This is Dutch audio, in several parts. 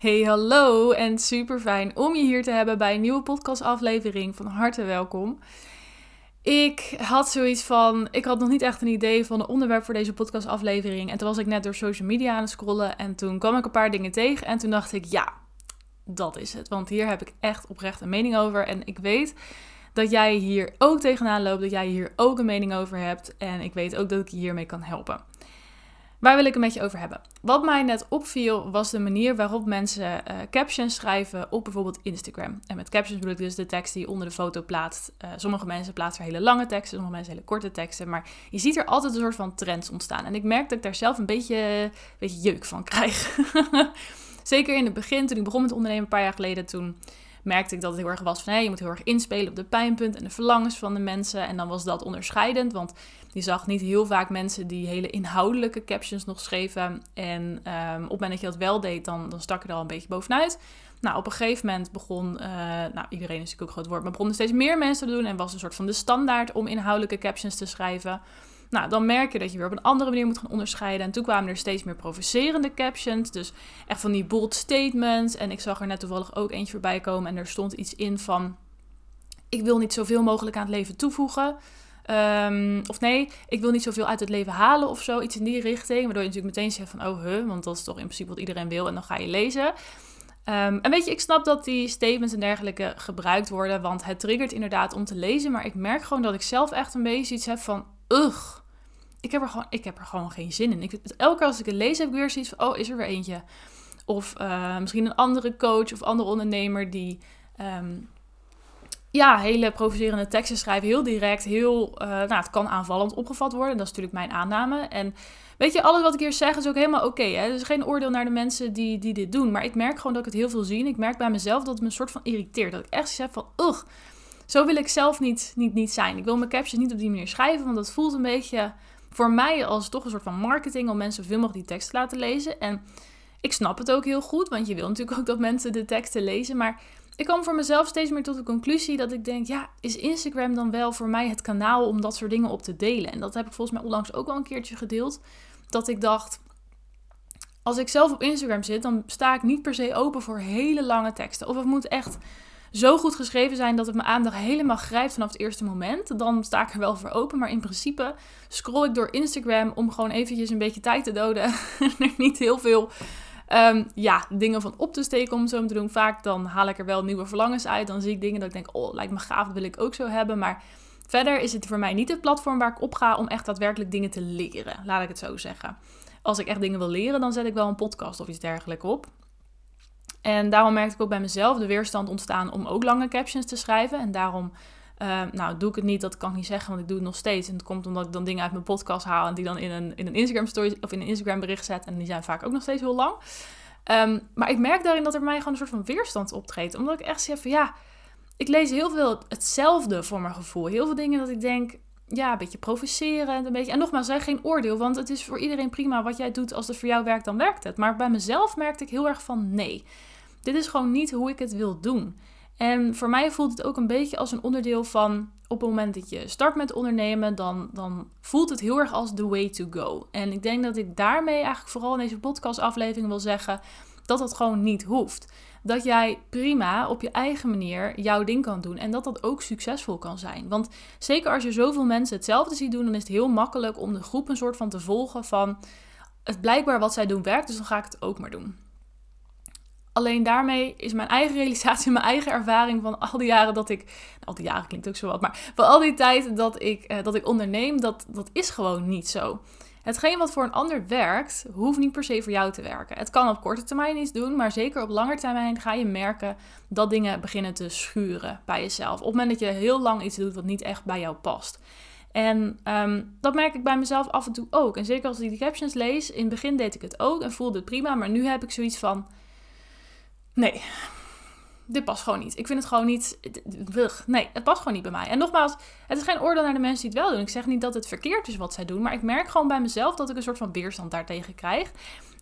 Hey, hallo en super fijn om je hier te hebben bij een nieuwe podcastaflevering. Van harte welkom. Ik had zoiets van, ik had nog niet echt een idee van een onderwerp voor deze podcastaflevering. En toen was ik net door social media aan het scrollen en toen kwam ik een paar dingen tegen. En toen dacht ik, ja, dat is het. Want hier heb ik echt oprecht een mening over. En ik weet dat jij hier ook tegenaan loopt, dat jij hier ook een mening over hebt. En ik weet ook dat ik je hiermee kan helpen. Waar wil ik het met je over hebben? Wat mij net opviel was de manier waarop mensen uh, captions schrijven op bijvoorbeeld Instagram. En met captions bedoel ik dus de tekst die je onder de foto plaatst. Uh, sommige mensen plaatsen hele lange teksten, sommige mensen hele korte teksten. Maar je ziet er altijd een soort van trends ontstaan. En ik merk dat ik daar zelf een beetje, een beetje jeuk van krijg. Zeker in het begin, toen ik begon met ondernemen een paar jaar geleden, toen merkte ik dat het heel erg was van hey, je moet heel erg inspelen op de pijnpunt en de verlangens van de mensen. En dan was dat onderscheidend, want je zag niet heel vaak mensen die hele inhoudelijke captions nog schreven. En um, op het moment dat je dat wel deed, dan, dan stak je er al een beetje bovenuit. Nou, op een gegeven moment begon, uh, nou iedereen is natuurlijk ook groot woord, maar begonnen steeds meer mensen te doen en was een soort van de standaard om inhoudelijke captions te schrijven. Nou, dan merk je dat je weer op een andere manier moet gaan onderscheiden. En toen kwamen er steeds meer provocerende captions. Dus echt van die bold statements. En ik zag er net toevallig ook eentje voorbij komen. En er stond iets in van: Ik wil niet zoveel mogelijk aan het leven toevoegen. Um, of nee, ik wil niet zoveel uit het leven halen of zo. Iets in die richting. Waardoor je natuurlijk meteen zegt van: Oh, huh, want dat is toch in principe wat iedereen wil. En dan ga je lezen. Um, en weet je, ik snap dat die statements en dergelijke gebruikt worden, want het triggert inderdaad om te lezen. Maar ik merk gewoon dat ik zelf echt een beetje iets heb van, ugh, ik heb er gewoon, ik heb er gewoon geen zin in. Ik, elke keer als ik het lees heb ik weer zoiets van, oh, is er weer eentje. Of uh, misschien een andere coach of andere ondernemer die um, ja, hele provocerende teksten schrijft. Heel direct, heel, uh, nou, het kan aanvallend opgevat worden. Dat is natuurlijk mijn aanname. En weet je, alles wat ik hier zeg is ook helemaal oké. Okay, er is geen oordeel naar de mensen die, die dit doen. Maar ik merk gewoon dat ik het heel veel zie. Ik merk bij mezelf dat het me een soort van irriteert. Dat ik echt zeg van, ugh, zo wil ik zelf niet, niet, niet zijn. Ik wil mijn captions niet op die manier schrijven, want dat voelt een beetje voor mij als toch een soort van marketing om mensen zoveel mogelijk die tekst te laten lezen. En ik snap het ook heel goed, want je wil natuurlijk ook dat mensen de teksten lezen. Maar ik kwam voor mezelf steeds meer tot de conclusie dat ik denk, ja, is Instagram dan wel voor mij het kanaal om dat soort dingen op te delen? En dat heb ik volgens mij onlangs ook wel een keertje gedeeld. Dat ik dacht, als ik zelf op Instagram zit, dan sta ik niet per se open voor hele lange teksten. Of het moet echt zo goed geschreven zijn dat het mijn aandacht helemaal grijpt vanaf het eerste moment. Dan sta ik er wel voor open. Maar in principe scroll ik door Instagram om gewoon eventjes een beetje tijd te doden. en er niet heel veel um, ja, dingen van op te steken om zo te doen. Vaak dan haal ik er wel nieuwe verlangens uit. Dan zie ik dingen dat ik denk, oh, lijkt me gaaf, dat wil ik ook zo hebben. Maar verder is het voor mij niet het platform waar ik op ga om echt daadwerkelijk dingen te leren. Laat ik het zo zeggen. Als ik echt dingen wil leren, dan zet ik wel een podcast of iets dergelijks op. En daarom merkte ik ook bij mezelf de weerstand ontstaan om ook lange captions te schrijven. En daarom uh, nou, doe ik het niet, dat kan ik niet zeggen, want ik doe het nog steeds. En het komt omdat ik dan dingen uit mijn podcast haal en die dan in een, in een Instagram story of in een Instagram bericht zet. En die zijn vaak ook nog steeds heel lang. Um, maar ik merk daarin dat er bij mij gewoon een soort van weerstand optreedt. Omdat ik echt zeg van ja, ik lees heel veel hetzelfde voor mijn gevoel. Heel veel dingen dat ik denk, ja, een beetje provocerend. Een beetje, en nogmaals, zeg geen oordeel, want het is voor iedereen prima wat jij doet. Als het voor jou werkt, dan werkt het. Maar bij mezelf merkte ik heel erg van nee. Dit is gewoon niet hoe ik het wil doen. En voor mij voelt het ook een beetje als een onderdeel van op het moment dat je start met ondernemen, dan, dan voelt het heel erg als the way to go. En ik denk dat ik daarmee eigenlijk vooral in deze podcastaflevering wil zeggen dat dat gewoon niet hoeft. Dat jij prima op je eigen manier jouw ding kan doen en dat dat ook succesvol kan zijn. Want zeker als je zoveel mensen hetzelfde ziet doen, dan is het heel makkelijk om de groep een soort van te volgen van het blijkbaar wat zij doen werkt, dus dan ga ik het ook maar doen. Alleen daarmee is mijn eigen realisatie, mijn eigen ervaring van al die jaren dat ik. Nou, al die jaren klinkt ook zo wat, maar van al die tijd dat ik, uh, dat ik onderneem, dat, dat is gewoon niet zo. Hetgeen wat voor een ander werkt, hoeft niet per se voor jou te werken. Het kan op korte termijn iets doen, maar zeker op lange termijn ga je merken dat dingen beginnen te schuren bij jezelf. Op het moment dat je heel lang iets doet wat niet echt bij jou past. En um, dat merk ik bij mezelf af en toe ook. En zeker als ik die captions lees, in het begin deed ik het ook en voelde het prima, maar nu heb ik zoiets van nee, dit past gewoon niet. Ik vind het gewoon niet. Nee, het past gewoon niet bij mij. En nogmaals, het is geen oordeel naar de mensen die het wel doen. Ik zeg niet dat het verkeerd is wat zij doen, maar ik merk gewoon bij mezelf dat ik een soort van weerstand daartegen krijg.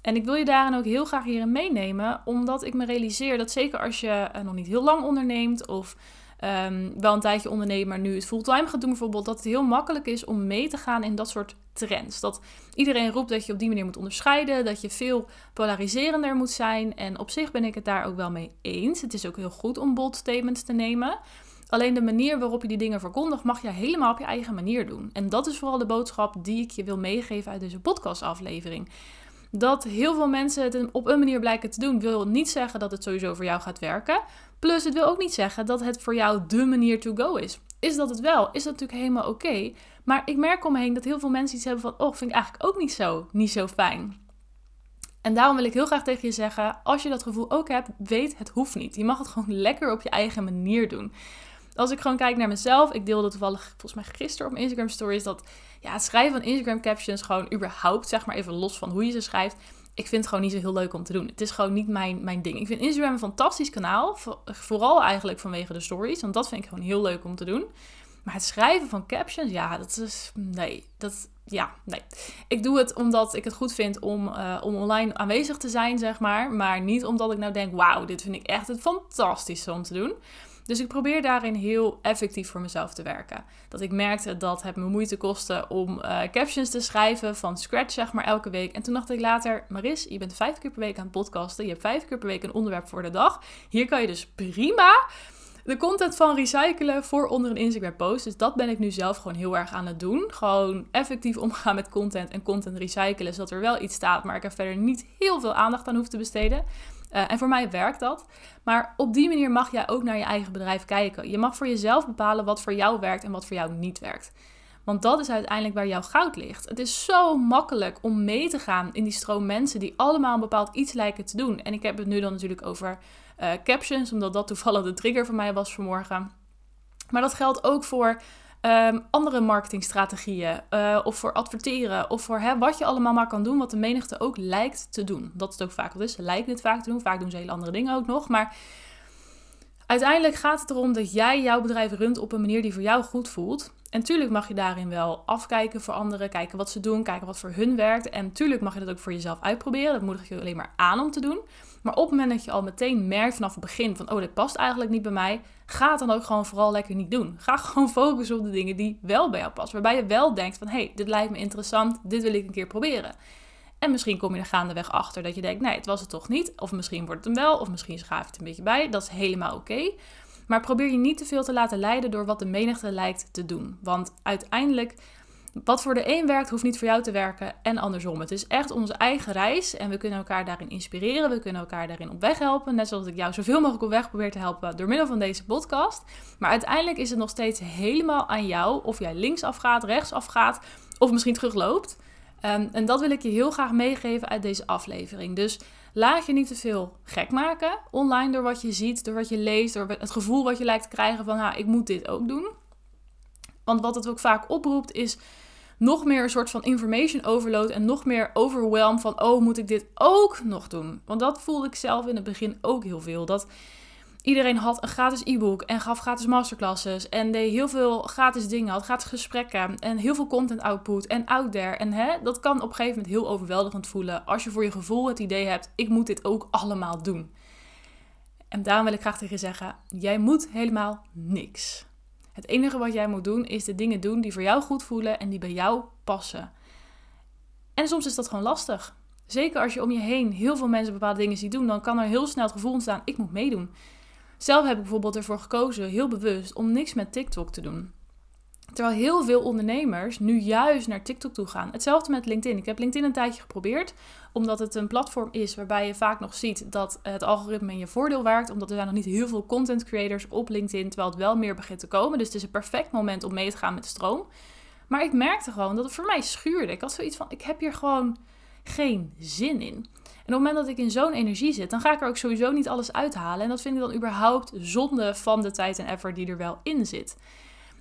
En ik wil je daarin ook heel graag hierin meenemen, omdat ik me realiseer dat zeker als je uh, nog niet heel lang onderneemt of um, wel een tijdje ondernemer, nu het fulltime gaat doen bijvoorbeeld, dat het heel makkelijk is om mee te gaan in dat soort trends. Dat iedereen roept dat je op die manier moet onderscheiden, dat je veel polariserender moet zijn. En op zich ben ik het daar ook wel mee eens. Het is ook heel goed om bold statements te nemen. Alleen de manier waarop je die dingen verkondigt, mag je helemaal op je eigen manier doen. En dat is vooral de boodschap die ik je wil meegeven uit deze podcastaflevering. Dat heel veel mensen het op een manier blijken te doen, wil niet zeggen dat het sowieso voor jou gaat werken. Plus, het wil ook niet zeggen dat het voor jou de manier to go is. Is dat het wel? Is dat natuurlijk helemaal oké. Maar ik merk om me heen dat heel veel mensen iets hebben van: Oh, vind ik eigenlijk ook niet zo, niet zo fijn. En daarom wil ik heel graag tegen je zeggen: als je dat gevoel ook hebt, weet het hoeft niet. Je mag het gewoon lekker op je eigen manier doen. Als ik gewoon kijk naar mezelf, ik deelde toevallig volgens mij gisteren op mijn Instagram stories dat ja, het schrijven van Instagram captions gewoon überhaupt, zeg maar even los van hoe je ze schrijft, ik vind het gewoon niet zo heel leuk om te doen. Het is gewoon niet mijn, mijn ding. Ik vind Instagram een fantastisch kanaal, vooral eigenlijk vanwege de stories, want dat vind ik gewoon heel leuk om te doen. Maar het schrijven van captions, ja, dat is. Nee, dat. Ja, nee. Ik doe het omdat ik het goed vind om, uh, om online aanwezig te zijn, zeg maar. Maar niet omdat ik nou denk: wauw, dit vind ik echt het fantastische om te doen. Dus ik probeer daarin heel effectief voor mezelf te werken. Dat ik merkte dat het me moeite kostte om uh, captions te schrijven van scratch, zeg maar, elke week. En toen dacht ik later, Maris, je bent vijf keer per week aan het podcasten. Je hebt vijf keer per week een onderwerp voor de dag. Hier kan je dus prima de content van recyclen voor onder een Instagram post. Dus dat ben ik nu zelf gewoon heel erg aan het doen. Gewoon effectief omgaan met content en content recyclen, zodat er wel iets staat, maar ik er verder niet heel veel aandacht aan hoef te besteden. Uh, en voor mij werkt dat. Maar op die manier mag jij ook naar je eigen bedrijf kijken. Je mag voor jezelf bepalen wat voor jou werkt en wat voor jou niet werkt. Want dat is uiteindelijk waar jouw goud ligt. Het is zo makkelijk om mee te gaan in die stroom mensen die allemaal een bepaald iets lijken te doen. En ik heb het nu dan natuurlijk over uh, captions, omdat dat toevallig de trigger voor mij was vanmorgen. Maar dat geldt ook voor um, andere marketingstrategieën uh, of voor adverteren of voor hè, wat je allemaal maar kan doen wat de menigte ook lijkt te doen. Dat is het ook vaak wat is. Ze lijken het vaak te doen. Vaak doen ze hele andere dingen ook nog. Maar uiteindelijk gaat het erom dat jij jouw bedrijf runt op een manier die voor jou goed voelt. En tuurlijk mag je daarin wel afkijken voor anderen, kijken wat ze doen, kijken wat voor hun werkt. En tuurlijk mag je dat ook voor jezelf uitproberen. Dat moedig je alleen maar aan om te doen. Maar op het moment dat je al meteen merkt vanaf het begin van, oh, dit past eigenlijk niet bij mij, ga het dan ook gewoon vooral lekker niet doen. Ga gewoon focussen op de dingen die wel bij jou passen. Waarbij je wel denkt van, hey, dit lijkt me interessant, dit wil ik een keer proberen. En misschien kom je er gaandeweg achter dat je denkt, nee, het was het toch niet. Of misschien wordt het hem wel, of misschien schaaf je het een beetje bij. Dat is helemaal oké. Maar probeer je niet te veel te laten leiden door wat de menigte lijkt te doen. Want uiteindelijk wat voor de een werkt, hoeft niet voor jou te werken en andersom. Het is echt onze eigen reis en we kunnen elkaar daarin inspireren. We kunnen elkaar daarin op weg helpen. Net zoals ik jou zoveel mogelijk op weg probeer te helpen door middel van deze podcast. Maar uiteindelijk is het nog steeds helemaal aan jou of jij linksaf gaat, rechtsaf gaat of misschien terugloopt. Um, en dat wil ik je heel graag meegeven uit deze aflevering. Dus laat je niet te veel gek maken online door wat je ziet, door wat je leest, door het gevoel wat je lijkt te krijgen van, nou, ik moet dit ook doen. Want wat het ook vaak oproept is nog meer een soort van information overload en nog meer overwhelm van, oh, moet ik dit ook nog doen? Want dat voelde ik zelf in het begin ook heel veel. Dat iedereen had een gratis e-book en gaf gratis masterclasses en deed heel veel gratis dingen, had gratis gesprekken en heel veel content output en out there. En hè, dat kan op een gegeven moment heel overweldigend voelen als je voor je gevoel het idee hebt, ik moet dit ook allemaal doen. En daarom wil ik graag tegen je zeggen, jij moet helemaal niks. Het enige wat jij moet doen is de dingen doen die voor jou goed voelen en die bij jou passen. En soms is dat gewoon lastig. Zeker als je om je heen heel veel mensen bepaalde dingen ziet doen, dan kan er heel snel het gevoel ontstaan: ik moet meedoen. Zelf heb ik bijvoorbeeld ervoor gekozen, heel bewust, om niks met TikTok te doen. Terwijl heel veel ondernemers nu juist naar TikTok toe gaan. Hetzelfde met LinkedIn. Ik heb LinkedIn een tijdje geprobeerd, omdat het een platform is waarbij je vaak nog ziet dat het algoritme in je voordeel werkt. Omdat er zijn nog niet heel veel content creators op LinkedIn, terwijl het wel meer begint te komen. Dus het is een perfect moment om mee te gaan met de stroom. Maar ik merkte gewoon dat het voor mij schuurde. Ik had zoiets van, ik heb hier gewoon geen zin in. En op het moment dat ik in zo'n energie zit, dan ga ik er ook sowieso niet alles uithalen. En dat vind ik dan überhaupt zonde van de tijd en effort die er wel in zit.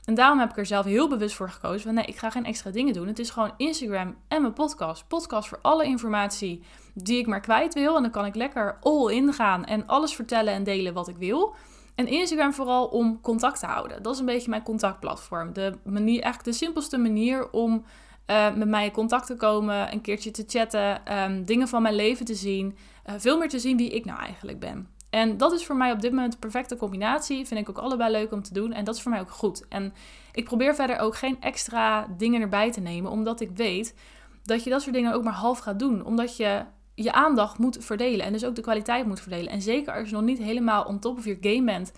En daarom heb ik er zelf heel bewust voor gekozen van nee, ik ga geen extra dingen doen. Het is gewoon Instagram en mijn podcast. Podcast voor alle informatie die ik maar kwijt wil. En dan kan ik lekker all in gaan en alles vertellen en delen wat ik wil. En Instagram vooral om contact te houden. Dat is een beetje mijn contactplatform. De manier, eigenlijk de simpelste manier om uh, met mij in contact te komen, een keertje te chatten, um, dingen van mijn leven te zien. Uh, veel meer te zien wie ik nou eigenlijk ben. En dat is voor mij op dit moment de perfecte combinatie. Vind ik ook allebei leuk om te doen. En dat is voor mij ook goed. En ik probeer verder ook geen extra dingen erbij te nemen, omdat ik weet dat je dat soort dingen ook maar half gaat doen. Omdat je je aandacht moet verdelen en dus ook de kwaliteit moet verdelen. En zeker als je nog niet helemaal on top of je game bent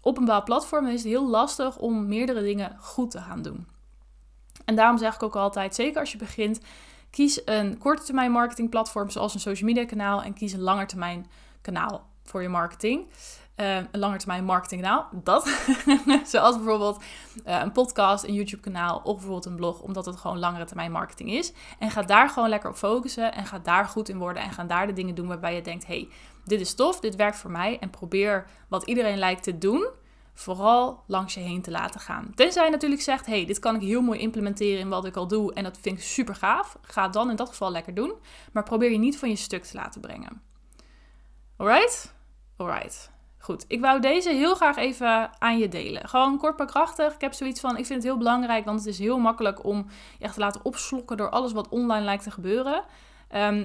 op een bepaald platform, is het heel lastig om meerdere dingen goed te gaan doen. En daarom zeg ik ook altijd, zeker als je begint, kies een korte termijn marketingplatform zoals een social media kanaal en kies een langetermijn kanaal voor je marketing. Uh, een langetermijn marketingkanaal, dat. Zoals bijvoorbeeld uh, een podcast, een YouTube kanaal of bijvoorbeeld een blog, omdat het gewoon langere termijn marketing is. En ga daar gewoon lekker op focussen en ga daar goed in worden en ga daar de dingen doen waarbij je denkt, hey, dit is tof, dit werkt voor mij. En probeer wat iedereen lijkt te doen, vooral langs je heen te laten gaan. Tenzij je natuurlijk zegt, hey, dit kan ik heel mooi implementeren in wat ik al doe en dat vind ik super gaaf. Ga dan in dat geval lekker doen, maar probeer je niet van je stuk te laten brengen. Alright? Alright. Goed, ik wou deze heel graag even aan je delen. Gewoon kort maar krachtig. Ik heb zoiets van, ik vind het heel belangrijk, want het is heel makkelijk om je echt te laten opslokken door alles wat online lijkt te gebeuren.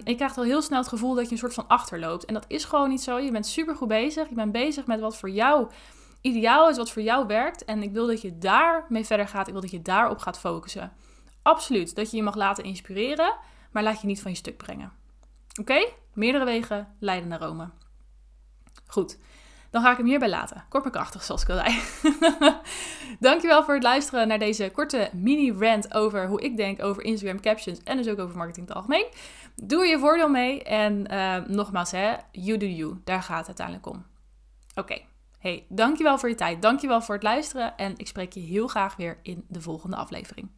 Ik krijg al heel snel het gevoel dat je een soort van achterloopt. En dat is gewoon niet zo. Je bent super goed bezig. Je bent bezig met wat voor jou ideaal is, wat voor jou werkt. En ik wil dat je daarmee verder gaat. Ik wil dat je daarop gaat focussen. Absoluut, dat je je mag laten inspireren, maar laat je niet van je stuk brengen. Oké? Meerdere wegen leiden naar Rome. Goed, dan ga ik hem hierbij laten. Kort maar krachtig, zoals ik al zei. Dankjewel voor het luisteren naar deze korte mini-rant over hoe ik denk over Instagram captions en dus ook over marketing in het algemeen. Doe er je voordeel mee en uh, nogmaals, hè, you do you. Daar gaat het uiteindelijk om. Oké, hey, dankjewel voor je tijd. Dankjewel voor het luisteren en ik spreek je heel graag weer in de volgende aflevering.